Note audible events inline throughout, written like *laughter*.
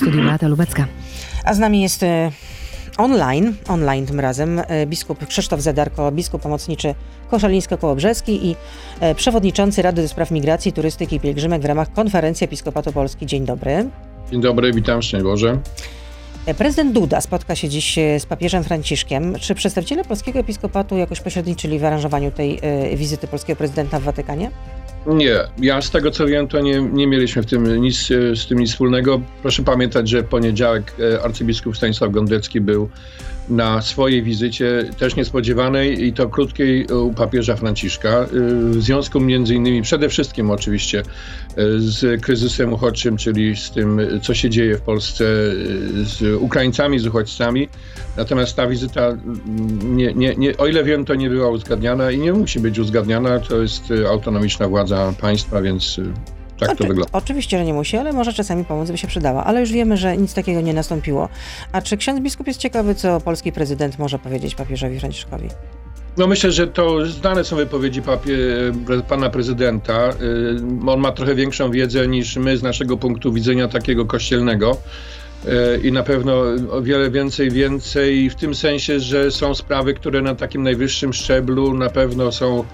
studiu Beata Lubecka. A z nami jest e, online, online tym razem, e, biskup Krzysztof Zadarko, biskup pomocniczy Koszalińsko-Kołobrzeski i e, przewodniczący Rady do Spraw Migracji, Turystyki i Pielgrzymek w ramach Konferencji Episkopatu Polski. Dzień dobry. Dzień dobry, witam, szczęść Boże. Prezydent Duda spotka się dziś z papieżem Franciszkiem. Czy przedstawiciele polskiego episkopatu jakoś pośredniczyli w aranżowaniu tej wizyty polskiego prezydenta w Watykanie? Nie, ja z tego co wiem, to nie, nie mieliśmy w tym nic, e, z tym nic wspólnego. Proszę pamiętać, że w poniedziałek e, arcybiskup Stanisław Gondecki był na swojej wizycie, też niespodziewanej i to krótkiej u papieża Franciszka, e, w związku między innymi, przede wszystkim oczywiście e, z kryzysem uchodźczym, czyli z tym, co się dzieje w Polsce e, z Ukraińcami, z uchodźcami. Natomiast ta wizyta, mm, nie, nie, nie, o ile wiem, to nie była uzgadniana i nie musi być uzgadniana. To jest autonomiczna władza państwa, więc tak to Oczy- wygląda. Oczywiście, że nie musi, ale może czasami pomoc by się przydała. Ale już wiemy, że nic takiego nie nastąpiło. A czy ksiądz biskup jest ciekawy, co polski prezydent może powiedzieć papieżowi Franciszkowi? No myślę, że to znane są wypowiedzi papie, pana prezydenta. Y, On ma trochę większą wiedzę niż my z naszego punktu widzenia takiego kościelnego. Y, I na pewno o wiele więcej, więcej w tym sensie, że są sprawy, które na takim najwyższym szczeblu na pewno są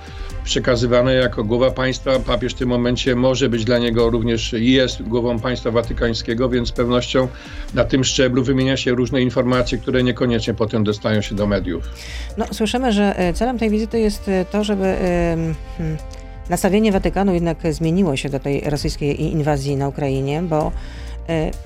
przekazywane jako głowa państwa. Papież w tym momencie może być dla niego również i jest głową państwa watykańskiego, więc z pewnością na tym szczeblu wymienia się różne informacje, które niekoniecznie potem dostają się do mediów. No, słyszymy, że e, celem tej wizyty jest e, to, żeby em, hmm, nastawienie Watykanu jednak zmieniło się do tej rosyjskiej inwazji na Ukrainie, bo e,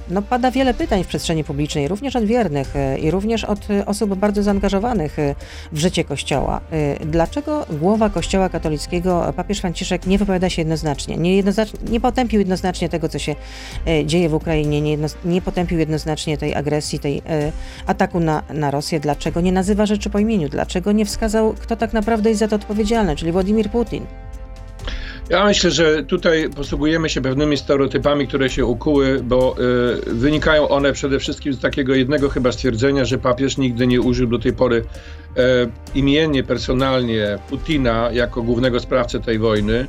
no, pada wiele pytań w przestrzeni publicznej, również od wiernych e, i również od e, osób bardzo zaangażowanych e, w życie Kościoła. E, Dlaczego głowa Kościoła katolickiego, papież Franciszek, nie wypowiada się jednoznacznie? Nie, jednoznacznie, nie potępił jednoznacznie tego, co się e, dzieje w Ukrainie, nie, jedno, nie potępił jednoznacznie tej agresji, tej e, ataku na, na Rosję. Dlaczego nie nazywa rzeczy po imieniu? Dlaczego nie wskazał, kto tak naprawdę jest za to odpowiedzialny, czyli Władimir Putin? Ja myślę, że tutaj posługujemy się pewnymi stereotypami, które się ukuły, bo y, wynikają one przede wszystkim z takiego jednego chyba stwierdzenia, że papież nigdy nie użył do tej pory e, imiennie, personalnie Putina jako głównego sprawcę tej wojny,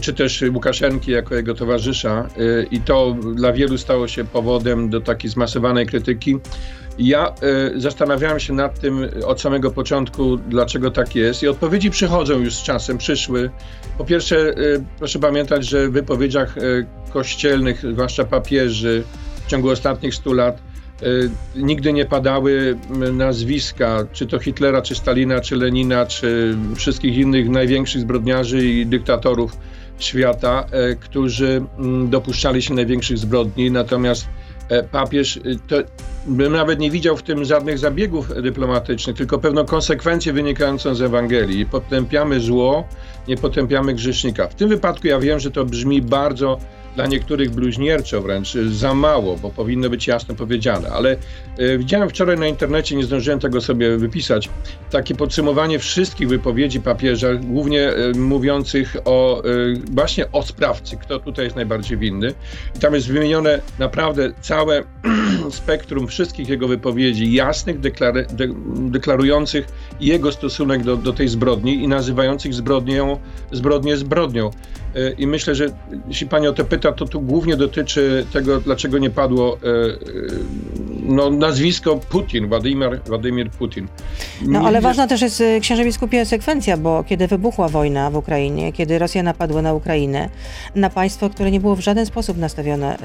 czy też Łukaszenki jako jego towarzysza e, i to dla wielu stało się powodem do takiej zmasowanej krytyki. Ja e, zastanawiałem się nad tym od samego początku, dlaczego tak jest i odpowiedzi przychodzą już z czasem, przyszły. Po pierwsze, e, proszę pamiętać, że w wypowiedziach e, kościelnych, zwłaszcza papieży, w ciągu ostatnich stu lat e, nigdy nie padały m, nazwiska, czy to Hitlera, czy Stalina, czy Lenina, czy wszystkich innych największych zbrodniarzy i dyktatorów świata, e, którzy m, dopuszczali się największych zbrodni. Natomiast e, papież to bym nawet nie widział w tym żadnych zabiegów dyplomatycznych, tylko pewną konsekwencję wynikającą z Ewangelii. Potępiamy zło, nie potępiamy grzesznika. W tym wypadku ja wiem, że to brzmi bardzo dla niektórych bluźnierczo wręcz za mało, bo powinno być jasno powiedziane. Ale y, widziałem wczoraj na internecie, nie zdążyłem tego sobie wypisać, takie podsumowanie wszystkich wypowiedzi papieża, głównie y, mówiących o y, właśnie o sprawcy, kto tutaj jest najbardziej winny. I tam jest wymienione naprawdę całe *clears throat* spektrum wszystkich jego wypowiedzi, jasnych, deklarujących jego stosunek do, do tej zbrodni i nazywających zbrodnią, zbrodnię zbrodnią. Y, I myślę, że jeśli pani o to pyta, to tu głównie dotyczy tego, dlaczego nie padło y, y, no, nazwisko Putin, Władimir, Władimir Putin. No ale ważna też jest, księże biskupie, sekwencja, bo kiedy wybuchła wojna w Ukrainie, kiedy Rosja napadła na Ukrainę, na państwo, które nie było w żaden sposób nastawione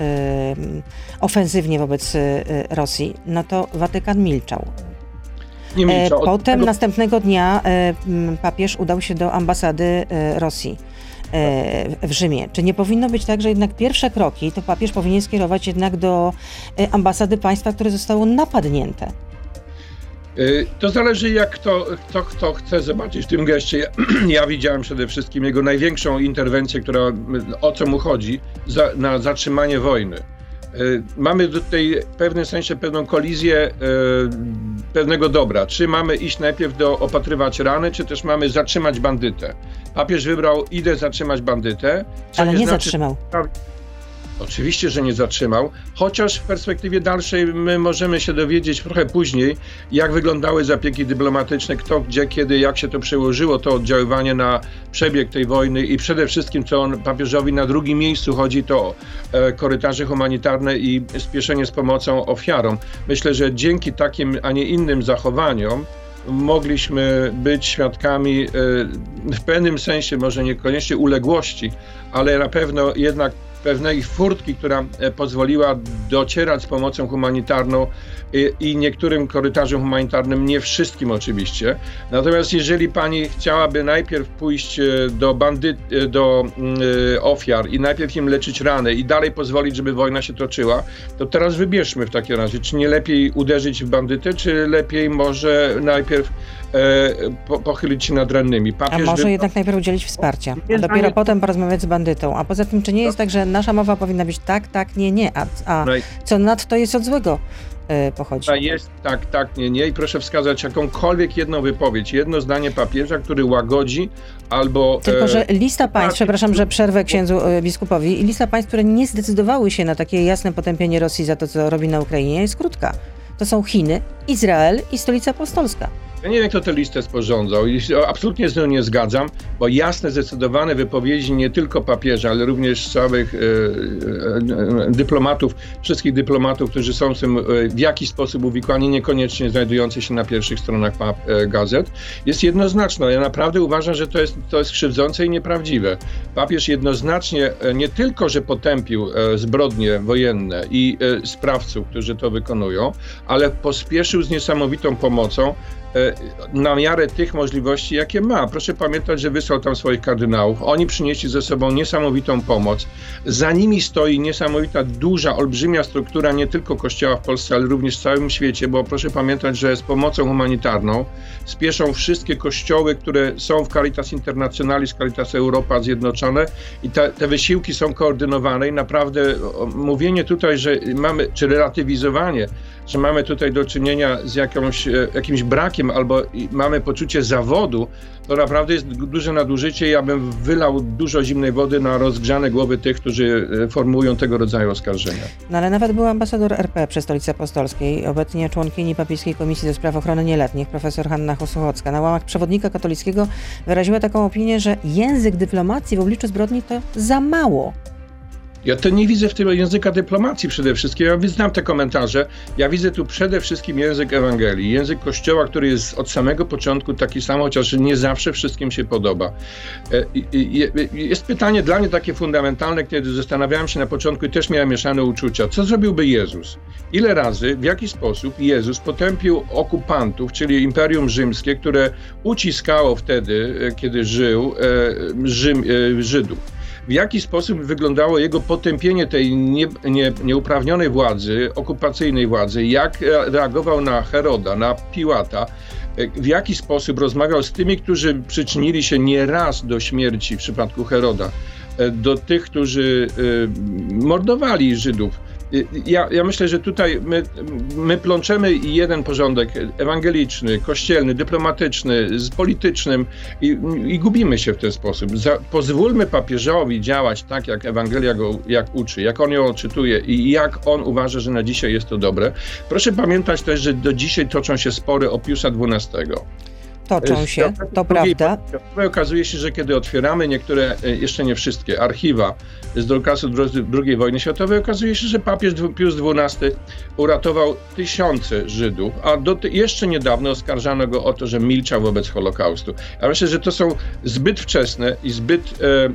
ofensywnie wobec y, Rosji, no to Watykan milczał. nie E, milczał. Potem tego- następnego dnia e, papież udał się do ambasady e, Rosji w Rzymie. Czy nie powinno być tak, że jednak pierwsze kroki to papież powinien skierować jednak do ambasady państwa, które zostało napadnięte? To zależy, jak kto, kto, kto chce zobaczyć w tym geście. Ja, *clears throat* ja widziałem przede wszystkim jego największą interwencję, która o co mu chodzi, za, na zatrzymanie wojny. Y, Mamy tutaj w pewnym sensie pewną kolizję y, pewnego dobra. Czy mamy iść najpierw do opatrywać rany, czy też mamy zatrzymać bandytę? Papież wybrał, idę zatrzymać bandytę. Ale nie znaczy- zatrzymał. Oczywiście, że nie zatrzymał, chociaż w perspektywie dalszej my możemy się dowiedzieć trochę później, jak wyglądały zabiegi dyplomatyczne, kto, gdzie, kiedy, jak się to przełożyło, to oddziaływanie na przebieg tej wojny i przede wszystkim, co on papieżowi na drugim miejscu chodzi, to e, korytarze humanitarne i spieszenie z pomocą ofiarom. Myślę, że dzięki takim, a nie innym zachowaniom, mogliśmy być świadkami e, w pewnym sensie, może niekoniecznie uległości, ale na pewno jednak pewnej furtki, która e, pozwoliła docierać z pomocą humanitarną i, i niektórym korytarzom humanitarnym, nie wszystkim oczywiście. Natomiast jeżeli pani chciałaby najpierw pójść e, do bandyt, e, do y, ofiar i najpierw im leczyć rany i dalej pozwolić, żeby wojna się toczyła, to teraz wybierzmy w takim razie, czy nie lepiej uderzyć w bandytę, czy lepiej może najpierw e, po, pochylić się nad rannymi. Papież a może by... jednak najpierw udzielić wsparcia, a dopiero potem porozmawiać z bandytą. A poza tym, czy nie jest tak, że nasza mowa powinna być tak, tak, nie, nie, a, a co nadto jest od złego? E, pochodzi. Jest tak, tak, nie, nie. I proszę wskazać jakąkolwiek jedną wypowiedź, jedno zdanie papieża, który łagodzi albo. Tylko, że e, lista państw, przepraszam, że przerwę księdzu e, biskupowi, lista państw, które nie zdecydowały się na takie jasne potępienie Rosji za to, co robi na Ukrainie, jest krótka. To są Chiny, Izrael i stolica apostolska. Ja nie wiem, kto tę listę sporządzał i absolutnie z nią nie zgadzam, bo jasne, zdecydowane wypowiedzi nie tylko papieża, ale również całych e, e, dyplomatów, wszystkich dyplomatów, którzy są w tym e, w jakiś sposób uwikłani, niekoniecznie znajdujący się na pierwszych stronach e, gazet, jest jednoznaczna. Ja naprawdę uważam, że to jest, to jest krzywdzące i nieprawdziwe. Papież jednoznacznie e, nie tylko, że potępił e, zbrodnie wojenne i sprawców, którzy to wykonują, ale pospieszył z niesamowitą pomocą E, na miarę tych możliwości, jakie ma. Proszę pamiętać, że wysłał tam swoich kardynałów. Oni przynieśli ze sobą niesamowitą pomoc. Za nimi stoi niesamowita, duża, olbrzymia struktura nie tylko Kościoła w Polsce, ale również w całym świecie, bo proszę pamiętać, że z pomocą humanitarną spieszą wszystkie kościoły, które są w Caritas Internationalis, Caritas Europa zjednoczone i te, te wysiłki są koordynowane i naprawdę mówienie tutaj, że mamy, czy relatywizowanie, że mamy tutaj do czynienia z jakąś, e, jakimś brakiem albo mamy poczucie zawodu, to naprawdę jest duże nadużycie. Ja bym wylał dużo zimnej wody na rozgrzane głowy tych, którzy e, formułują tego rodzaju oskarżenia. No ale nawet był ambasador RP przy Stolicy Apostolskiej, obecnie członkini Papieskiej Komisji do Spraw Ochrony Nieletnich, profesor Hanna Hosuchocka. Na łamach przewodnika katolickiego wyraziła taką opinię, że język dyplomacji w obliczu zbrodni to za mało. Ja to nie widzę w tym języka dyplomacji przede wszystkim. Ja znam te komentarze. Ja widzę tu przede wszystkim język Ewangelii, język Kościoła, który jest od samego początku taki sam, chociaż nie zawsze wszystkim się podoba. E, jest pytanie dla mnie takie fundamentalne, kiedy zastanawiałem się na początku i też miałem mieszane uczucia. Co zrobiłby Jezus? Ile razy, w jaki sposób Jezus potępił okupantów, czyli Imperium Rzymskie, które uciskało wtedy, e, kiedy żył, e, Rzym, Żydów? W jaki sposób wyglądało jego potępienie tej nie, nie, nieuprawnionej władzy, okupacyjnej władzy, jak reagował na Heroda, na Piłata, w jaki sposób rozmawiał z tymi, którzy przyczynili się nieraz do śmierci w przypadku Heroda, do tych, którzy mordowali Żydów ja, ja myślę, że tutaj my, my plączemy jeden porządek ewangeliczny, kościelny, dyplomatyczny z politycznym i, i gubimy się w ten sposób. Za, pozwólmy papieżowi działać tak, jak Ewangelia go jak uczy, jak on ją odczytuje i jak on uważa, że na dzisiaj jest to dobre. Proszę pamiętać też, że do dzisiaj toczą się spory o Piusa XII toczą się, to prawda. Okazuje się, że kiedy otwieramy niektóre, e, jeszcze nie wszystkie, archiwa z okresu II wojny światowej, okazuje się, że papież Pius XII uratował tysiące Żydów, a do, jeszcze niedawno oskarżano go o to, że milczał wobec Holokaustu. Ja myślę, że to są zbyt wczesne i zbyt e,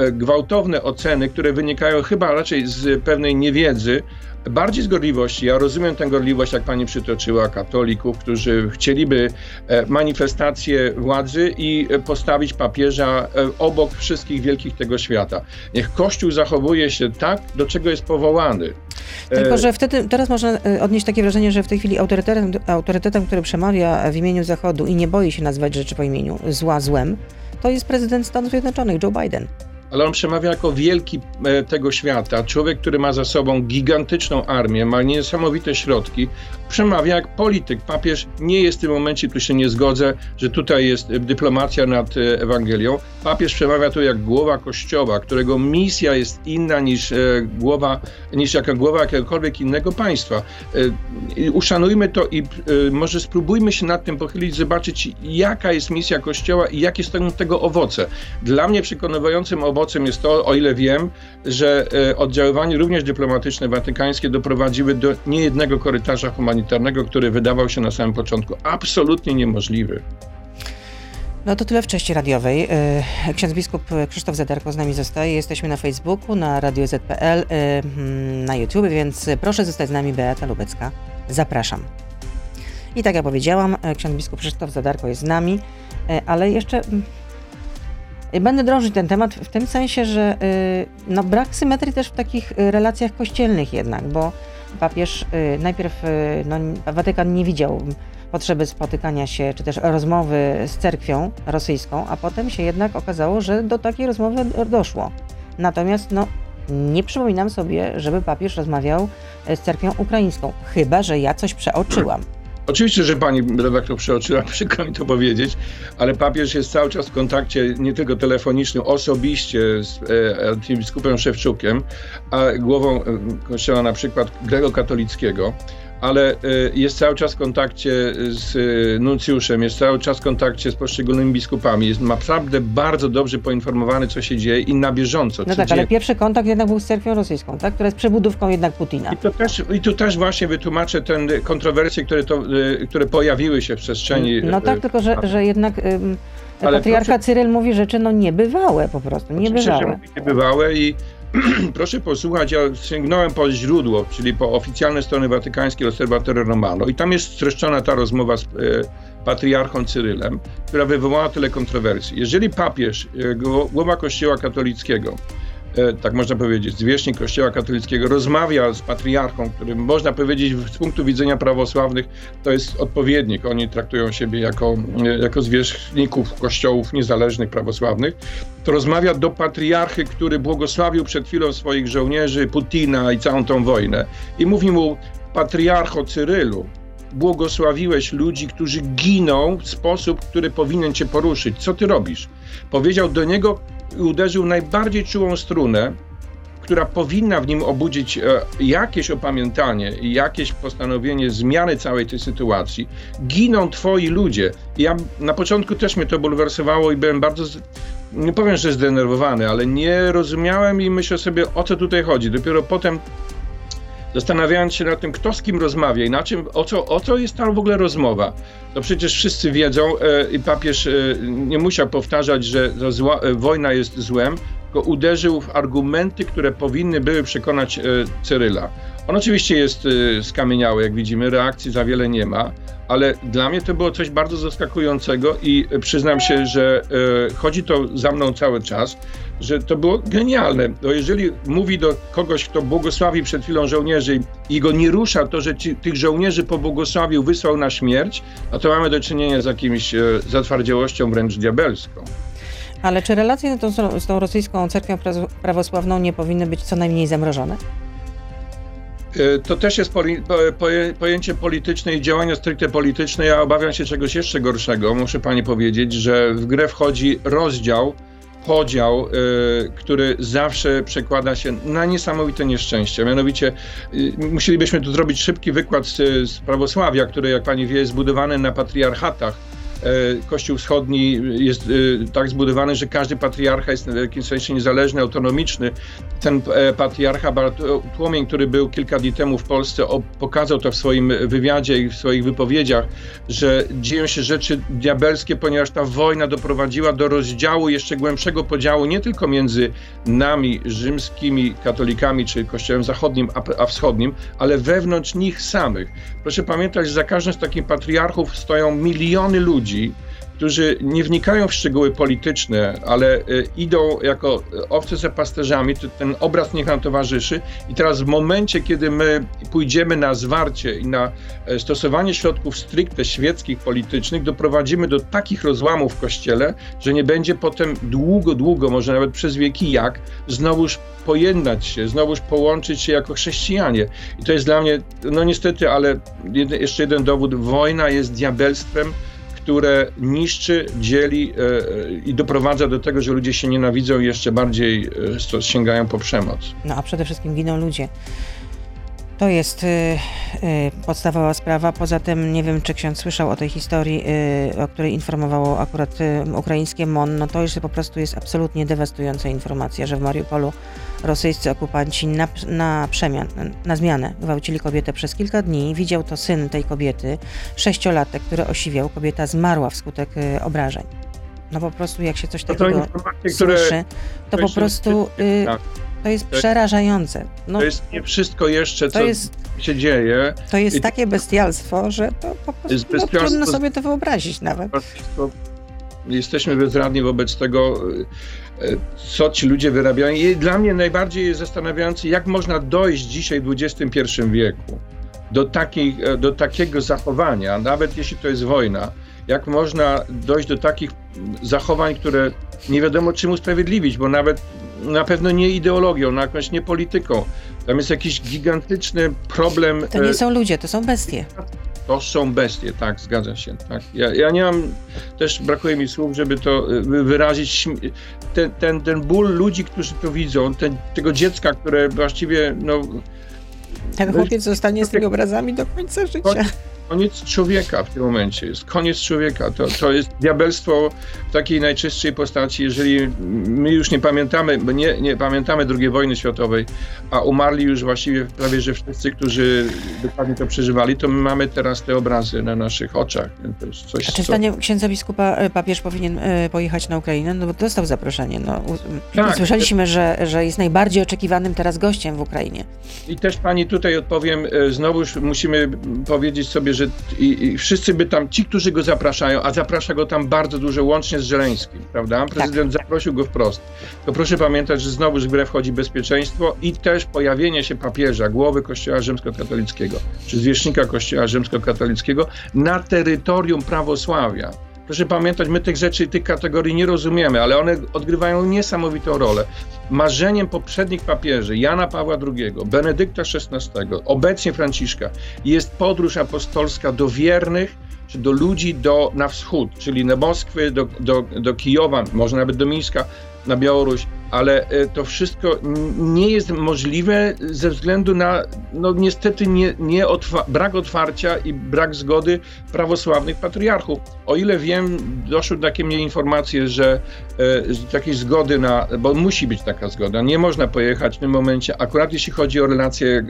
e, gwałtowne oceny, które wynikają chyba raczej z pewnej niewiedzy, bardziej z gorliwości. Ja rozumiem tę gorliwość, jak pani przytoczyła, katolików, którzy chcieliby e, manifestację władzy i postawić papieża e, obok wszystkich wielkich tego świata. Niech Kościół zachowuje się tak, do czego jest powołany. Tylko, że wtedy, teraz można odnieść takie wrażenie, że w tej chwili autorytetem, autorytetem, który przemawia w imieniu Zachodu i nie boi się nazwać rzeczy po imieniu zła złem, to jest prezydent Stanów Zjednoczonych, Joe Biden. Ale on przemawia jako wielki e, tego świata, człowiek, który ma za sobą gigantyczną armię, ma niesamowite środki, przemawia jak polityk. Papież nie jest w tym momencie, tu się nie zgodzę, że tutaj jest dyplomacja nad e, Ewangelią. Papież przemawia tu jak głowa kościoła, którego misja jest inna niż e, głowa, niż jaka głowa jakiegokolwiek innego państwa. Uszanujmy to i może spróbujmy się nad tym pochylić, zobaczyć jaka jest misja kościoła i jakie są tego owoce. Dla mnie przekonywającym owocem jest to, o ile wiem, że oddziaływanie również dyplomatyczne watykańskie doprowadziły do niejednego korytarza humanitarnego humanitarnego, który wydawał się na samym początku absolutnie niemożliwy. No to tyle w części radiowej. E, ksiądz biskup Krzysztof Zadarko z nami zostaje. Jesteśmy na Facebooku, na Radio ZPL, e, mm, na YouTube, więc proszę zostać z nami Beata Lubecka. Zapraszam. I tak jak powiedziałam, e, ksiądz biskup Krzysztof Zadarko jest z nami, ale jeszcze mm, będę drążyć ten temat w tym sensie, że no, brak symetrii też w takich relacjach kościelnych jednak, bo papież y, najpierw, y, no, Watykan nie widział potrzeby spotykania się, czy też rozmowy z cerkwią rosyjską, a potem się jednak okazało, że do takiej rozmowy doszło. Natomiast no, nie przypominam sobie, żeby papież rozmawiał z cerkwią ukraińską, chyba że ja coś przeoczyłam. Oczywiście, że pani redaktor przeoczyła, *laughs* przykro mi to powiedzieć, ale papież jest cały czas w kontakcie nie tylko telefonicznym, osobiście z e, biskupem Szewczukiem, a głową e, kościoła na przykład grekokatolickiego ale e, jest cały czas w kontakcie z e, nuncjuszem, jest cały czas w kontakcie z poszczególnymi biskupami, jest naprawdę bardzo dobrze poinformowany, co się dzieje i na bieżąco. No tak, dzieje. ale pierwszy kontakt jednak był z cerkwią rosyjską, tak? która jest przebudówką jednak Putina. I, to też, I tu też właśnie wytłumaczę te kontrowersje, które, to, e, które pojawiły się w przestrzeni. No tak, tylko że, że jednak... Ale Patriarcha proszę, Cyryl mówi rzeczy no niebywałe po prostu, niebywałe. Niebywałe i *clears throat* proszę posłuchać, ja sięgnąłem po źródło, czyli po oficjalne strony watykańskie Osservatore Romano i tam jest streszczona ta rozmowa z e, patriarchą Cyrylem, która wywołała tyle kontrowersji. Jeżeli papież, e, głowa kościoła katolickiego, tak można powiedzieć, zwierzchnik Kościoła katolickiego rozmawia z patriarchą, który można powiedzieć z punktu widzenia prawosławnych to jest odpowiednik. Oni traktują siebie jako, e, jako zwierzchników kościołów niezależnych, prawosławnych. To rozmawia do patriarchy, który błogosławił przed chwilą swoich żołnierzy, Putina i całą tą wojnę. I mówi mu, patriarcho Cyrylu, błogosławiłeś ludzi, którzy giną w sposób, który powinien cię poruszyć. Co ty robisz? Powiedział do niego i uderzył najbardziej czułą strunę, która powinna w nim obudzić e, jakieś opamiętanie i jakieś postanowienie zmiany całej tej sytuacji. Giną twoi ludzie. Ja na początku też mnie to bulwersowało i byłem bardzo, nie powiem, że zdenerwowany, ale nie rozumiałem i myślę sobie, o co tutaj chodzi. Dopiero potem zastanawiając się nad tym, kto z kim rozmawia i na czym, o co, o co jest tam w ogóle rozmowa. To przecież wszyscy wiedzą e, i papież e, nie musiał powtarzać, że zła, e, wojna jest złem, tylko uderzył w argumenty, które powinny były przekonać Cyryla. On oczywiście jest skamieniały, jak widzimy, reakcji za wiele nie ma, ale dla mnie to było coś bardzo zaskakującego i przyznam się, że chodzi to za mną cały czas że to było genialne. No jeżeli mówi do kogoś, kto błogosławi przed chwilą żołnierzy i go nie rusza to, że ci, tych żołnierzy pobłogosławił, wysłał na śmierć, a to mamy do czynienia z jakimś e, zatwardziałością wręcz diabelską. Ale czy relacje z tą, z tą rosyjską cerkwią prawosławną nie powinny być co najmniej zamrożone? E, to też jest pojęcie polityczne i działania stricte polityczne. Ja obawiam się czegoś jeszcze gorszego. Muszę pani powiedzieć, że w grę wchodzi rozdział podział, y, który zawsze przekłada się na niesamowite nieszczęście. Mianowicie y, musielibyśmy tu zrobić szybki wykład z, z prawosławia, które, jak pani wie, jest zbudowane na patriarchatach Kościół Wschodni jest e, tak zbudowany, że każdy patriarcha jest w jakimś sensie niezależny, autonomiczny. Ten e, patriarcha Bartłomiej, który był kilka dni temu w Polsce, pokazał to w swoim wywiadzie i w swoich wypowiedziach, że dzieją się rzeczy diabelskie, ponieważ ta wojna doprowadziła do rozdziału, jeszcze głębszego podziału nie tylko między nami, rzymskimi katolikami, czy Kościołem Zachodnim, a wschodnim, ale wewnątrz nich samych. Proszę pamiętać, że za każdym z takich patriarchów stoją miliony ludzi, którzy nie wnikają w szczegóły polityczne, ale idą jako owce za pasterzami, to ten obraz niech nam towarzyszy. I teraz w momencie, kiedy my pójdziemy na zwarcie i na stosowanie środków stricte świeckich, politycznych, doprowadzimy do takich rozłamów w Kościele, że nie będzie potem długo, długo, może nawet przez wieki jak, znowuż pojednać się, znowuż połączyć się jako chrześcijanie. I to jest dla mnie, no niestety, ale jeszcze jeden dowód, wojna jest diabelstwem, które niszczy, dzieli e, e, i doprowadza do tego, że ludzie się nienawidzą i jeszcze bardziej e, sięgają po przemoc. No a przede wszystkim giną ludzie. To jest y, y, podstawowa sprawa. Poza tym nie wiem, czy ksiądz słyszał o tej historii, y, o której informowało akurat y, ukraińskie MON. No to już po prostu jest absolutnie dewastująca informacja, że w Mariupolu rosyjscy okupanci na, na przemian, na zmianę gwałcili kobietę przez kilka dni. Widział to syn tej kobiety, sześciolatek, który osiwiał. Kobieta zmarła wskutek y, obrażeń. No po prostu jak się coś takiego to słyszy, to po prostu... Y, tak to jest to przerażające. No, to jest nie wszystko jeszcze, co jest, się dzieje. To jest I takie bestialstwo, że to po prostu no, trudno sobie to wyobrazić nawet. Jesteśmy bezradni wobec tego, e, co ci ludzie wyrabiają. I dla mnie najbardziej jest zastanawiające, jak można dojść dzisiaj w XXI wieku do, e, do takiego zachowania, nawet jeśli to jest wojna, jak można dojść do takich zachowań, które nie wiadomo czym usprawiedliwić, bo nawet na pewno nie ideologią, na jakąś nie polityką. Tam jest jakiś gigantyczny problem. To nie e, są ludzie, to są bestie. To są bestie, tak, zgadza się. Tak. Ja, ja nie mam, też brakuje mi słów, żeby to e, wyrazić. Ten, ten, ten ból ludzi, którzy to widzą, ten, tego dziecka, które właściwie, no... Ten chłopiec zostanie z tymi obrazami do końca życia koniec człowieka w tym momencie, jest koniec człowieka. To, to jest diabelstwo w takiej najczystszej postaci. Jeżeli my już nie pamiętamy, bo nie, nie pamiętamy II wojny światowej, a umarli już właściwie prawie że wszyscy, którzy dokładnie to przeżywali, to my mamy teraz te obrazy na naszych oczach. To jest coś, a czy co... księdza biskupa e, papież powinien e, pojechać na Ukrainę? No bo dostał zaproszenie. No, tak, Słyszeliśmy, że, że jest najbardziej oczekiwanym teraz gościem w Ukrainie. I też pani tutaj odpowiem, e, znowuż musimy powiedzieć sobie, że i, i wszyscy by tam, ci, którzy go zapraszają, a zaprasza go tam bardzo dużo, łącznie z Żeleńskim, prawda? Prezydent tak. zaprosił go wprost. To proszę pamiętać, że znowu w grę wchodzi bezpieczeństwo i też pojawienie się papieża, głowy Kościoła Rzymskokatolickiego, czy zwierzchnika Kościoła Rzymskokatolickiego na terytorium prawosławia. Proszę pamiętać, my tych rzeczy, tych kategorii nie rozumiemy, ale one odgrywają niesamowitą rolę. Marzeniem poprzednich papieży, Jana Pawła II, Benedykta XVI, obecnie Franciszka, jest podróż apostolska do wiernych, czy do ludzi do, na wschód, czyli na Moskwy, do, do, do Kijowa, może nawet do Mińska, na Białoruś, ale e, to wszystko nie jest możliwe ze względu na, no niestety, nie, nie otwa brak otwarcia i brak zgody prawosławnych patriarchów. O ile wiem, doszły takie mnie informacje, że e, takiej zgody na, bo musi być taka zgoda, nie można pojechać w tym momencie, akurat jeśli chodzi o relacje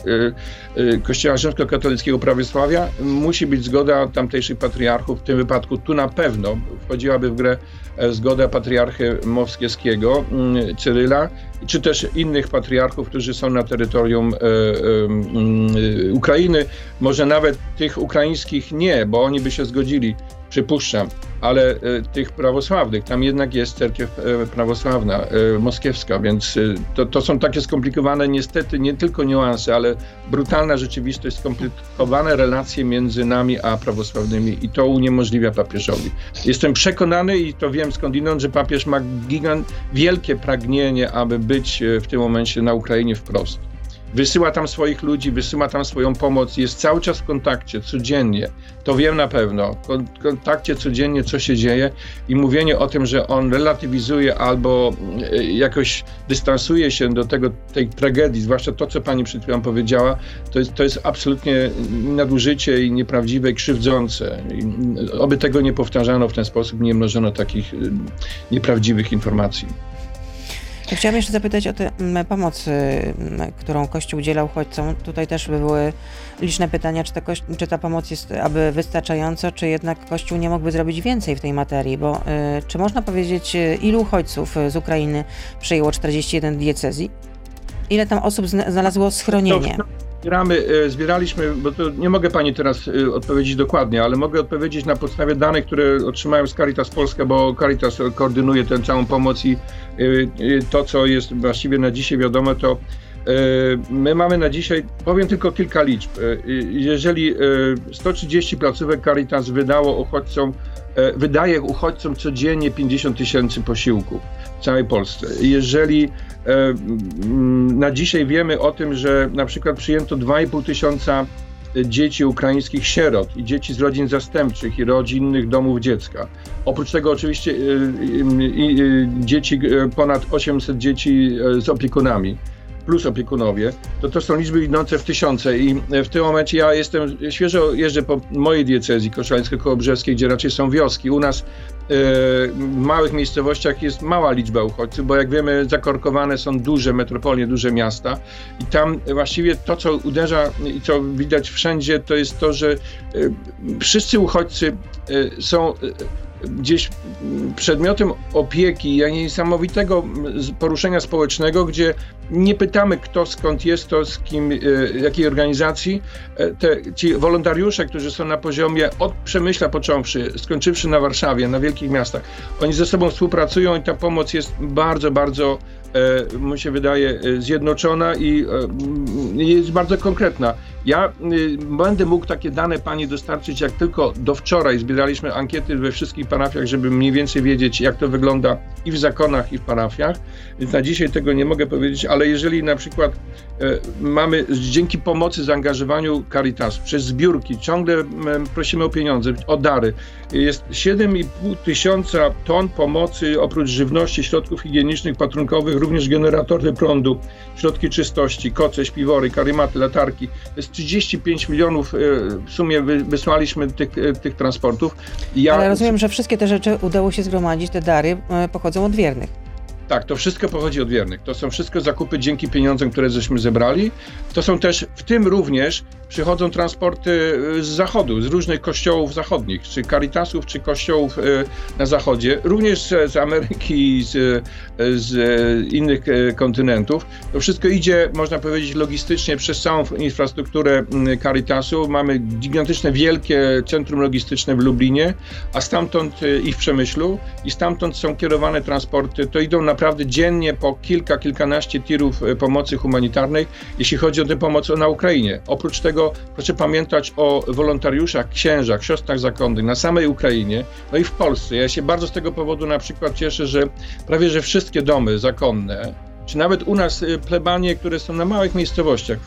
e, e, Kościoła Rzymskokatolickiego Prawosławia, musi być zgoda tamtejszych patriarchów, w tym wypadku tu na pewno wchodziłaby w grę e, zgoda patriarchy Moskiewskiego, mm, Cyryla, czy też innych patriarchów, którzy są na terytorium e, e, Ukrainy. Może nawet tych ukraińskich nie, bo oni by się zgodzili przypuszczam, ale e, tych prawosławnych, tam jednak jest cerkiew e, prawosławna, e, moskiewska, więc to, to są takie skomplikowane niestety nie tylko niuanse, ale brutalna rzeczywistość, skomplikowane relacje między nami a prawosławnymi i to uniemożliwia papieżowi. Jestem przekonany i to wiem skądinąd, że papież ma gigant, wielkie pragnienie, aby być w tym momencie na Ukrainie wprost wysyła tam swoich ludzi, wysyła tam swoją pomoc, jest cały czas w kontakcie, codziennie. To wiem na pewno. W kontakcie codziennie, co się dzieje i mówienie o tym, że on relatywizuje albo e, jakoś dystansuje się do tego, tej tragedii, zwłaszcza to, co pani przed chwilą powiedziała, to jest, to jest absolutnie nadużycie i nieprawdziwe i krzywdzące. I oby tego nie powtarzano w ten sposób, nie mnożono takich e, nieprawdziwych informacji. Chciałam jeszcze zapytać o tę mm, pomoc, mm, którą Kościół udzielał uchodźcom. Tutaj też były liczne pytania, czy ta, czy ta pomoc jest aby wystarczająca, czy jednak Kościół nie mógłby zrobić więcej w tej materii, bo y, czy można powiedzieć, y, ilu uchodźców z Ukrainy przyjęło 41 diecezji? Ile tam osób znalazło schronienie? Zbieramy, e, zbieraliśmy, bo to nie mogę pani teraz e, odpowiedzieć dokładnie, ale mogę odpowiedzieć na podstawie danych, które otrzymałem z Caritas Polska, bo Caritas koordynuje tę całą pomoc i e, to, co jest właściwie na dzisiaj wiadomo, to My mamy na dzisiaj, powiem tylko kilka liczb. Jeżeli 130 placówek Caritas wydało uchodźcom, wydaje uchodźcom codziennie 50 tysięcy posiłków w całej Polsce. Jeżeli na dzisiaj wiemy o tym, że na przykład przyjęto 2,5 tysiąca dzieci ukraińskich sierot i dzieci z rodzin zastępczych i rodzinnych domów dziecka. Oprócz tego oczywiście dzieci, ponad 800 dzieci z opiekunami plus opiekunowie, to to są liczby idące w tysiące i w tym momencie ja jestem, świeżo jeżdżę po mojej diecezji koszalińsko-kołobrzeskiej, gdzie raczej są wioski. U nas e, w małych miejscowościach jest mała liczba uchodźców, bo jak wiemy zakorkowane są duże metropolie, duże miasta i tam właściwie to, co uderza i co widać wszędzie, to jest to, że e, wszyscy uchodźcy e, są gdzieś przedmiotem opieki, niesamowitego poruszenia społecznego, gdzie nie pytamy kto skąd jest, to z kim, e, jakiej organizacji. E, te, ci wolontariusze, którzy są na poziomie od Przemyśla począwszy, skończywszy na Warszawie, na wielkich miastach, oni ze sobą współpracują i ta pomoc jest bardzo, bardzo E, mi się wydaje, zjednoczona i jest bardzo konkretna. Ja będę mógł takie dane pani dostarczyć, jak tylko do wczoraj zbieraliśmy ankiety we wszystkich parafiach, żeby mniej więcej wiedzieć, jak to wygląda i w zakonach, i w parafiach. Więc na dzisiaj tego nie mogę powiedzieć, ale jeżeli na przykład mamy dzięki pomocy, zaangażowaniu Caritasu, przez zbiórki, ciągle prosimy o pieniądze, o dary. Jest 7,5 tysiąca ton pomocy oprócz żywności, środków higienicznych, patrunkowych, również generatory prądu, środki czystości, koce, śpiwory, karymaty, latarki. Jest 35 milionów e, w sumie wysłaliśmy tych, e, tych transportów. Ja... Ale rozumiem, że wszystkie te rzeczy udało się zgromadzić, te dary e, pochodzą od wiernych. Tak, to wszystko pochodzi od wiernych. To są wszystko zakupy dzięki pieniądzom, które żeśmy zebrali. To są też, w tym również przychodzą transporty y, z zachodu, z różnych kościołów zachodnich, czy caritasów, czy kościołów y, na zachodzie, również z Ameryki, z, y, z innych kontynentów. To wszystko idzie, można powiedzieć, logistycznie przez całą infrastrukturę mm, Caritasu. Mamy gigantyczne, wielkie centrum logistyczne w Lublinie, a stamtąd i w Przemyślu, i stamtąd są kierowane transporty. To idą naprawdę dziennie po kilka, kilkanaście tirów pomocy humanitarnej, jeśli chodzi o tę pomoc na Ukrainie. Oprócz tego proszę pamiętać o wolontariuszach, księżach, siostrach zakonnych na samej Ukrainie, no i w Polsce. Ja się bardzo z tego powodu na przykład cieszę, że prawie że wszystkie domy zakonne, czy nawet u nas y, plebanie, które są na małych miejscowościach.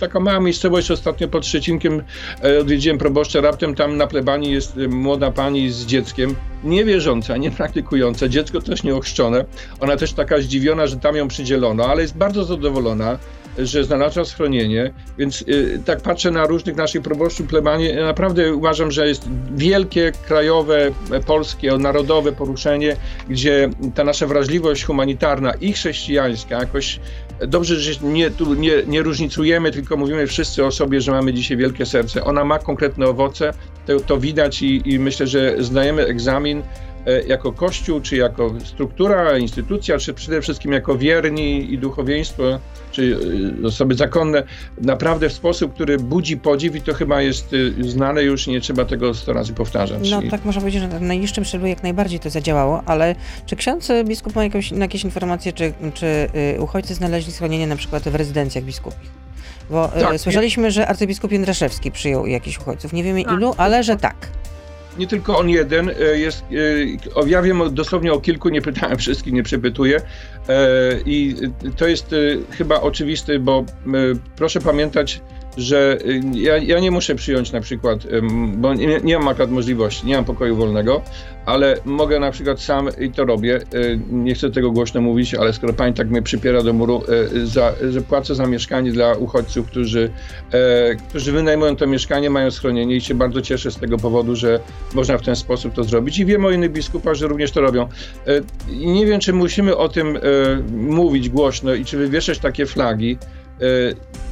Taka mała miejscowość ostatnio pod Szczecinkiem e, odwiedziłem proboszcza, raptem tam na plebanii jest y, młoda pani z dzieckiem, niewierząca, niepraktykująca, dziecko też nieochrzczone. Ona też taka zdziwiona, że tam ją przydzielono, ale jest bardzo zadowolona że znalazła schronienie, więc y, tak patrzę na różnych naszych proboszczów plebanie, naprawdę uważam, że jest wielkie, krajowe, polskie, narodowe poruszenie, gdzie ta nasza wrażliwość humanitarna i chrześcijańska jakoś dobrze, że nie, tu nie, nie różnicujemy, tylko mówimy wszyscy o sobie, że mamy dzisiaj wielkie serce. Ona ma konkretne owoce, to, to widać i, i myślę, że zdajemy egzamin E, jako Kościół, czy jako struktura, instytucja, czy przede wszystkim jako wierni i duchowieństwo, czy e, osoby zakonne, naprawdę w sposób, który budzi podziw i to chyba jest e, znane już, nie trzeba tego sto razy powtarzać. No tak można powiedzieć, że w najniższym szczeblu jak najbardziej to zadziałało, ale czy ksiądz biskup ma jakąś, jakieś informacje, czy, czy uchodźcy znaleźli schronienie na przykład w rezydencjach biskupich? Bo tak, słyszeliśmy, że arcybiskup Jędraszewski przyjął jakichś uchodźców. Nie wiemy tak. ilu, ale że tak nie tylko on jeden, e, jest, e, ja wiem dosłownie o kilku, nie pytałem *laughs* wszystkich, nie przepytuję. E, i to jest chyba oczywiste, bo proszę pamiętać, że y, ja, ja, nie muszę przyjąć na przykład, bo nie, nie, mam akurat możliwości, nie mam pokoju wolnego, ale mogę na przykład sam i to robię. Y, nie chcę tego głośno mówić, ale skoro pani tak mnie przypiera do muru, y, za, że płacę za mieszkanie dla uchodźców, którzy, e, którzy wynajmują to mieszkanie, mają schronienie i się bardzo cieszę z tego powodu, że można w ten sposób to zrobić. I wiem o innych biskupach, że również to robią. E, nie wiem, czy musimy o tym e, mówić głośno i czy wywieszać takie flagi. E,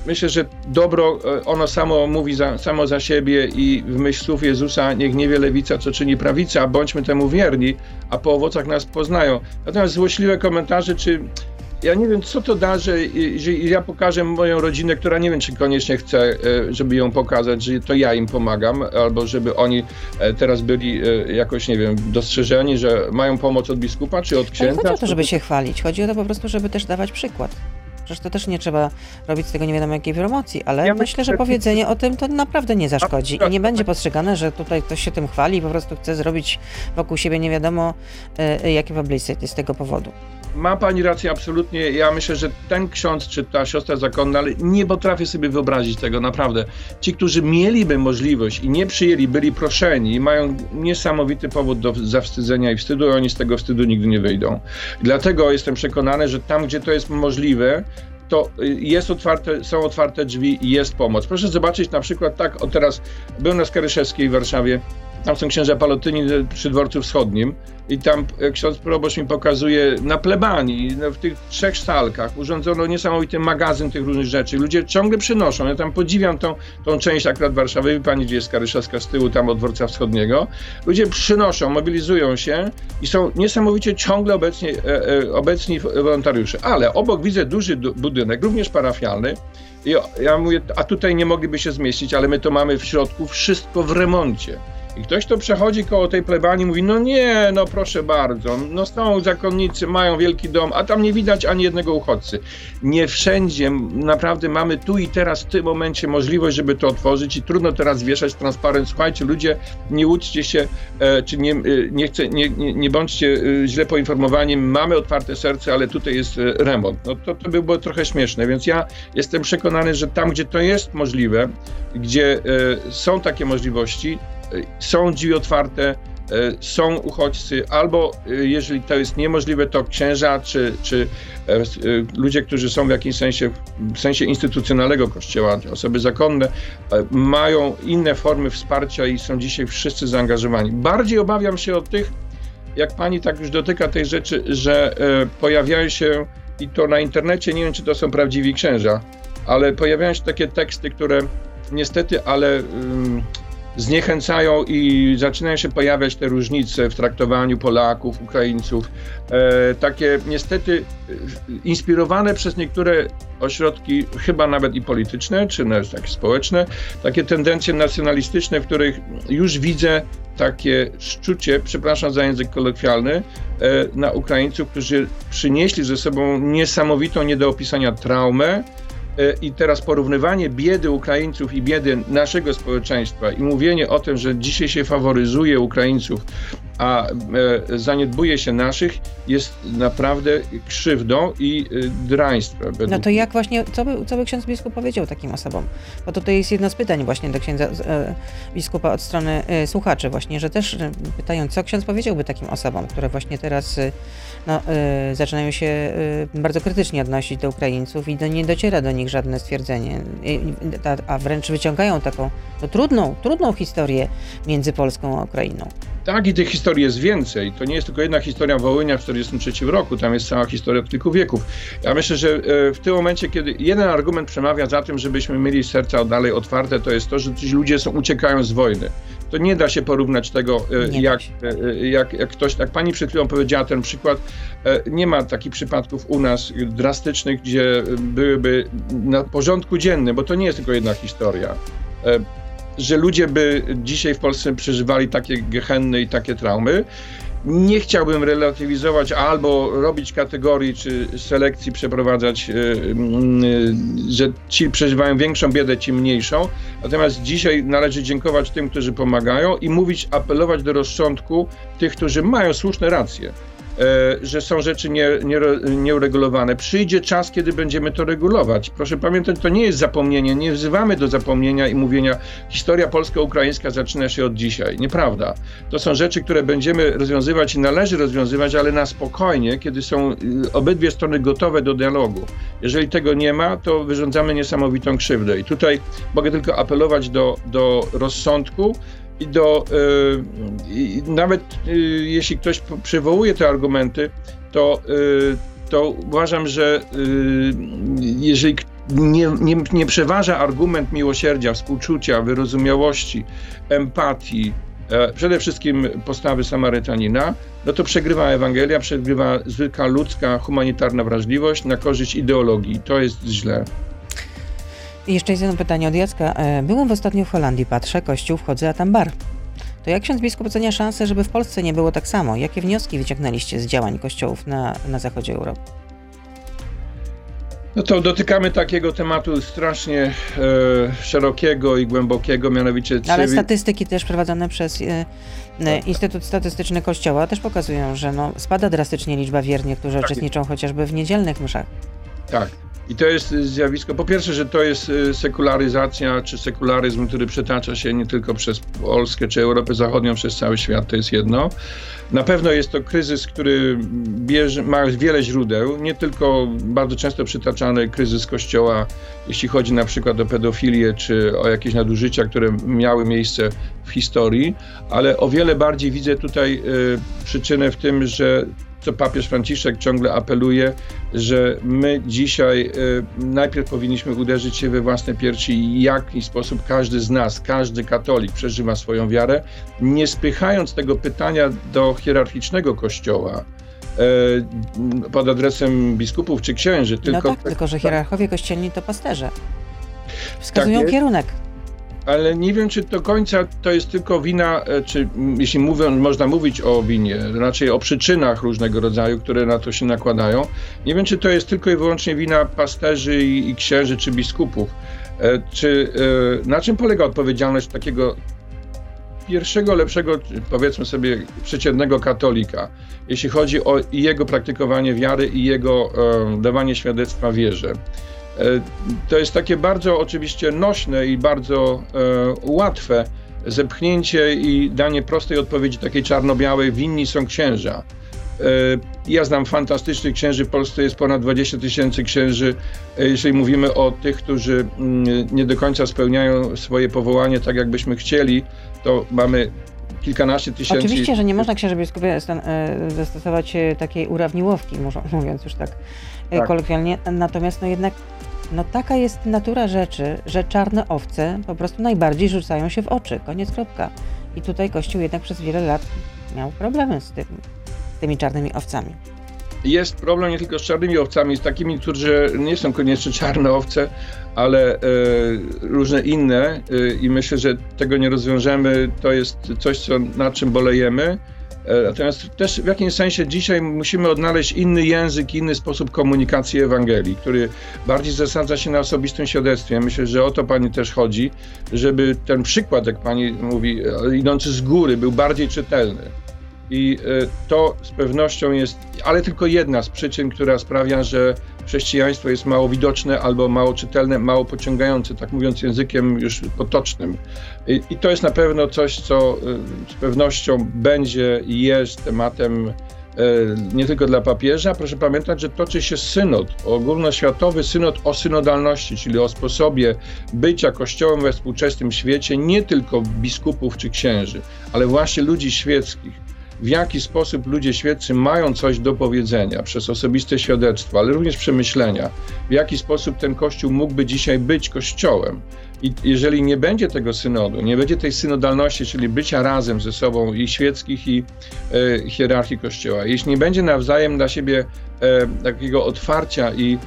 myślę, że dobro, e, ono samo mówi za, samo za siebie i w myśl słów Jezusa, niech nie wie lewica, co czyni prawica, bądźmy temu wierni, a po owocach nas poznają. Natomiast złośliwe komentarze, czy ja nie wiem, co to da, że, że ja pokażę moją rodzinę, która nie wiem, czy koniecznie chce, e, żeby ją pokazać, że to ja im pomagam, albo żeby oni teraz byli jakoś, nie wiem, dostrzeżeni, że mają pomoc od biskupa, czy od księdza. Nie chodzi o to, żeby się chwalić, chodzi o to po prostu, żeby też dawać przykład. Przecież to też nie trzeba robić z tego nie wiadomo jakiej promocji, ale ja myślę, że powiedzenie o tym to naprawdę nie zaszkodzi i nie będzie postrzegane, że tutaj ktoś się tym chwali i po prostu chce zrobić wokół siebie nie wiadomo jakie publicity z tego powodu. Ma pani rację absolutnie. Ja myślę, że ten ksiądz czy ta siostra zakonna, ale nie potrafię sobie wyobrazić tego naprawdę. Ci, którzy mieliby możliwość i nie przyjęli, byli proszeni, mają niesamowity powód do zawstydzenia i wstydu, i oni z tego wstydu nigdy nie wyjdą. Dlatego jestem przekonany, że tam, gdzie to jest możliwe, to jest otwarte, są otwarte drzwi i jest pomoc. Proszę zobaczyć na przykład tak, o teraz byłem na Skaryszewskiej w Warszawie, tam są księża Palotyni przy dworcu wschodnim i tam e, ksiądz proboszcz mi pokazuje na plebanii, w tych trzech salkach urządzono niesamowity magazyn tych różnych rzeczy. Ludzie ciągle przynoszą. Ja tam podziwiam tą, tą część akurat Warszawy. Pani gdzie jest Karyszewska z tyłu, tam od dworca wschodniego. Ludzie przynoszą, mobilizują się i są niesamowicie ciągle obecni, e, e, obecni wolontariusze. Ale obok widzę duży budynek, również parafialny. I ja mówię, a tutaj nie mogliby się zmieścić, ale my to mamy w środku wszystko w remoncie. I ktoś, kto przechodzi koło tej plebanii, mówi: No nie, no proszę bardzo, no są zakonnicy, mają wielki dom, a tam nie widać ani jednego uchodźcy. Nie wszędzie naprawdę mamy tu i teraz w tym momencie możliwość, żeby to otworzyć, i trudno teraz wieszać transparent. Słuchajcie, ludzie, nie łudźcie się, e, czy nie, e, nie, chce, nie, nie, nie bądźcie e, źle poinformowani, mamy otwarte serce, ale tutaj jest remont. No to, to by było trochę śmieszne, więc ja jestem przekonany, że tam, gdzie to jest możliwe, gdzie są takie możliwości, są drzwi otwarte, e, są uchodźcy, albo e, jeżeli to jest niemożliwe, to księża czy, czy e, ludzie, którzy są w jakimś sensie, w sensie instytucjonalnego kościoła, osoby zakonne, mają inne formy wsparcia i są dzisiaj wszyscy zaangażowani. Bardziej obawiam się o tych, jak pani tak już dotyka tej rzeczy, że pojawiają się i to na internecie, nie wiem czy to są prawdziwi księża, ale pojawiają się takie teksty, które niestety, ale zniechęcają i zaczynają się pojawiać te różnice w traktowaniu Polaków, Ukraińców. E, takie niestety e, inspirowane przez niektóre ośrodki, chyba nawet i polityczne, czy nawet takie społeczne, takie tendencje nacjonalistyczne, w których już widzę takie szczucie, przepraszam za język kolokwialny, e, na Ukraińców, którzy przynieśli ze sobą niesamowitą, nie do opisania traumę, I teraz porównywanie biedy Ukraińców i biedy naszego społeczeństwa i mówienie o tym, że dzisiaj się faworyzuje Ukraińców, a e, zaniedbuje się naszych, jest naprawdę krzywdą i e, draństwem. No to jak właśnie, co by, co by ksiądz biskup powiedział takim osobom? Bo tutaj jest jedno z pytań właśnie do księdza biskupa od strony słuchaczy właśnie, że też pytają, co ksiądz powiedziałby takim osobom, które właśnie teraz no, zaczynają się bardzo krytycznie odnosić do Ukraińców i do, nie dociera do nich żadne stwierdzenie, a wręcz wyciągają taką no, trudną, trudną historię między Polską a Ukrainą. Tak, i tych historii jest więcej. To nie jest tylko jedna historia Wołynia w 1943 roku, tam jest cała historia kilku wieków. Ja myślę, że e, w tym momencie, kiedy jeden argument przemawia za tym, żebyśmy mieli serca dalej otwarte, to jest to, że ci ludzie są, uciekają z wojny. To nie da się porównać tego, e, jak, e, jak, jak ktoś, tak pani przed chwilą powiedziała ten przykład, nie ma takich przypadków u nas drastycznych, gdzie byłyby na porządku dziennym, bo to nie jest tylko jedna historia że ludzie by dzisiaj w Polsce przeżywali takie gehenny i takie traumy. Nie chciałbym relatywizować albo robić kategorii czy selekcji przeprowadzać, e, że ci przeżywają większą biedę, ci mniejszą. Natomiast dzisiaj należy dziękować tym, którzy pomagają i mówić, apelować do rozsądku tych, którzy mają słuszne racje. E, że są rzeczy nie, nie, nieuregulowane. Przyjdzie czas, kiedy będziemy to regulować. Proszę pamiętać, to nie jest zapomnienie. Nie wzywamy do zapomnienia i mówienia, historia polsko-ukraińska zaczyna się od dzisiaj. Nieprawda. To są rzeczy, które będziemy rozwiązywać i należy rozwiązywać, ale na spokojnie, kiedy są y, obydwie strony gotowe do dialogu. Jeżeli tego nie ma, to wyrządzamy niesamowitą krzywdę. I tutaj mogę tylko apelować do, do rozsądku, do, y, nawet y, jeśli ktoś przywołuje te argumenty, to, y, to uważam, że jeżeli nie, nie, nie przeważa argument miłosierdzia, współczucia, wyrozumiałości, empatii, e, przede wszystkim postawy Samarytanina, no to przegrywa Ewangelia, przegrywa zwykła ludzka, humanitarna wrażliwość na korzyść ideologii. To jest źle. I jeszcze jest jedno pytanie od Jacka. E, byłem w ostatnio w Holandii, patrzę, kościół, wchodzę, a tam bar. To jak ksiądz biskup ocenia szansę, żeby w Polsce nie było tak samo? Jakie wnioski wyciągnęliście z działań kościołów na, na zachodzie Europy? No to dotykamy takiego tematu strasznie e, szerokiego i głębokiego, mianowicie... No ale statystyki też prowadzone przez e, tak. Instytut Statystyczny Kościoła też pokazują, że no, spada drastycznie liczba wiernych, którzy tak. uczestniczą chociażby w niedzielnych mszach. Tak. I to jest zjawisko, po pierwsze, że to jest y, sekularyzacja czy sekularyzm, który przetacza się nie tylko przez Polskę czy Europę Zachodnią, przez cały świat, to jest jedno. Na pewno jest to kryzys, który bierze, ma wiele źródeł, nie tylko bardzo często przytaczany kryzys Kościoła, jeśli chodzi na przykład o pedofilię czy o jakieś nadużycia, które miały miejsce w historii, ale o wiele bardziej widzę tutaj y, przyczynę w tym, że co papież Franciszek ciągle apeluje, że my dzisiaj y, najpierw powinniśmy uderzyć się we własne piersi i jaki sposób każdy z nas, każdy katolik przeżywa swoją wiarę, nie spychając tego pytania do hierarchicznego kościoła y, pod adresem biskupów czy księży. Tylko, no tak, tylko że hierarchowie kościelni to pasterze. Wskazują tak kierunek ale nie wiem, czy do końca to jest tylko wina, e, czy jeśli mówią, można mówić o winie, raczej o przyczynach różnego rodzaju, które na to się nakładają. Nie wiem, czy to jest tylko i wyłącznie wina pasterzy i, i księży, czy biskupów. E, czy e, na czym polega odpowiedzialność takiego pierwszego, lepszego, powiedzmy sobie, przeciętnego katolika, jeśli chodzi o jego praktykowanie wiary i jego dawanie świadectwa wierze? E, to jest takie bardzo oczywiście nośne i bardzo e, łatwe zepchnięcie i danie prostej odpowiedzi, takiej czarno-białej, winni są księża. E, ja znam fantastycznych księży, w Polsce jest ponad 20 tysięcy księży. Jeżeli mówimy o tych, którzy mm, nie do końca spełniają swoje powołanie tak, jakbyśmy chcieli, to mamy kilkanaście tysięcy. Oczywiście, że nie można księży biskupie zastosować takiej urawniłowki, *laughs* mówiąc już tak, tak. kolokwialnie. Natomiast no jednak no taka jest natura rzeczy, że czarne owce po prostu najbardziej rzucają się w oczy. Koniec, kropka. I tutaj Kościół jednak przez wiele lat miał problemy z, tym, z tymi czarnymi owcami. Jest problem nie tylko z czarnymi owcami, z takimi, którzy nie są koniecznie czarne owce, ale e, różne inne e, i myślę, że tego nie rozwiążemy. To jest coś, co, nad czym bolejemy. E, natomiast też w jakimś sensie dzisiaj musimy odnaleźć inny język, inny sposób komunikacji Ewangelii, który bardziej zasadza się na osobistym świadectwie. Myślę, że o to Pani też chodzi, żeby ten przykład, jak Pani mówi, e, idący z góry, był bardziej czytelny. I e, to z pewnością jest, ale tylko jedna z przyczyn, która sprawia, że chrześcijaństwo jest mało widoczne albo mało czytelne, mało pociągające, tak mówiąc językiem już potocznym. I, i to jest na pewno coś, co e, z pewnością będzie i jest tematem e, nie tylko dla papieża. Proszę pamiętać, że toczy się synod, ogólnoświatowy synod o synodalności, czyli o sposobie bycia Kościołem we współczesnym świecie, nie tylko biskupów czy księży, ale właśnie ludzi świeckich w jaki sposób ludzie świeccy mają coś do powiedzenia przez osobiste świadectwo, ale również przemyślenia, w jaki sposób ten Kościół mógłby dzisiaj być Kościołem. I jeżeli nie będzie tego synodu, nie będzie tej synodalności, czyli bycia razem ze sobą i świeckich, i e, hierarchii Kościoła, jeśli nie będzie nawzajem dla siebie e, takiego otwarcia i e,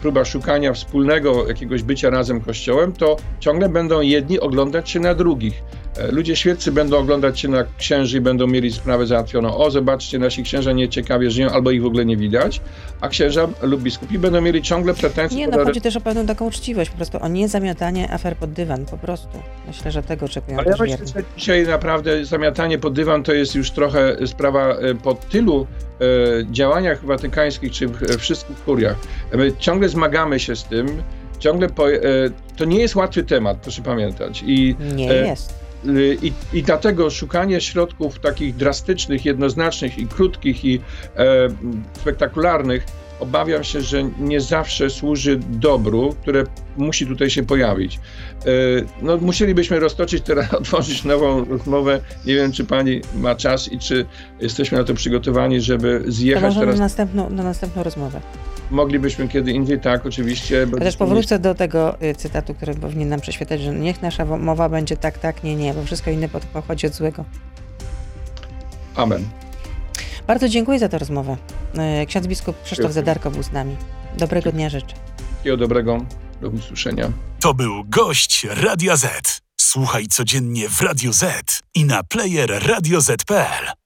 próba szukania wspólnego jakiegoś bycia razem Kościołem, to ciągle będą jedni oglądać się na drugich. E, ludzie świeccy będą oglądać się na księży i będą mieli sprawę załatwioną. O, zobaczcie, nasi księża nieciekawie żyją, albo ich w ogóle nie widać, a księża lub biskupi będą mieli ciągle pretensje. Nie, no chodzi też o pewną taką uczciwość, po prostu o niezamiatanie afer pod dywan, po prostu. Myślę, że tego oczekują Ale ja myślę, że dzisiaj naprawdę zamiatanie pod dywan to jest już trochę sprawa e, po tylu e, działaniach watykańskich, czy w wszystkich kuriach. My ciągle zmagamy się z tym, ciągle po, to nie jest łatwy temat, proszę pamiętać. I, nie jest I, I dlatego szukanie środków takich drastycznych, jednoznacznych i krótkich i e, spektakularnych obawiam się, że nie zawsze służy dobru, które musi tutaj się pojawić. E, no, musielibyśmy roztoczyć teraz, *laughs* otworzyć nową rozmowę. Nie wiem, czy pani ma czas i czy jesteśmy na to przygotowani, żeby zjechać to teraz. Na następną, na następną rozmowę. Moglibyśmy kiedy indziej, tak, oczywiście. Ja też powrócę do tego y, cytatu, który powinien nam prześwietlać, że niech nasza mowa będzie tak, tak, nie, nie, bo wszystko inne pochodzi od złego. Amen. Bardzo dziękuję za tę rozmowę. Y, ksiądz biskup Krzysztof Dziękuję. Zadarko był z nami. Dobrego dnia życzę. Wszystkiego dobrego. Do usłyszenia. To był gość Radia Z. Słuchaj codziennie w Radio Z i na player radioz.pl.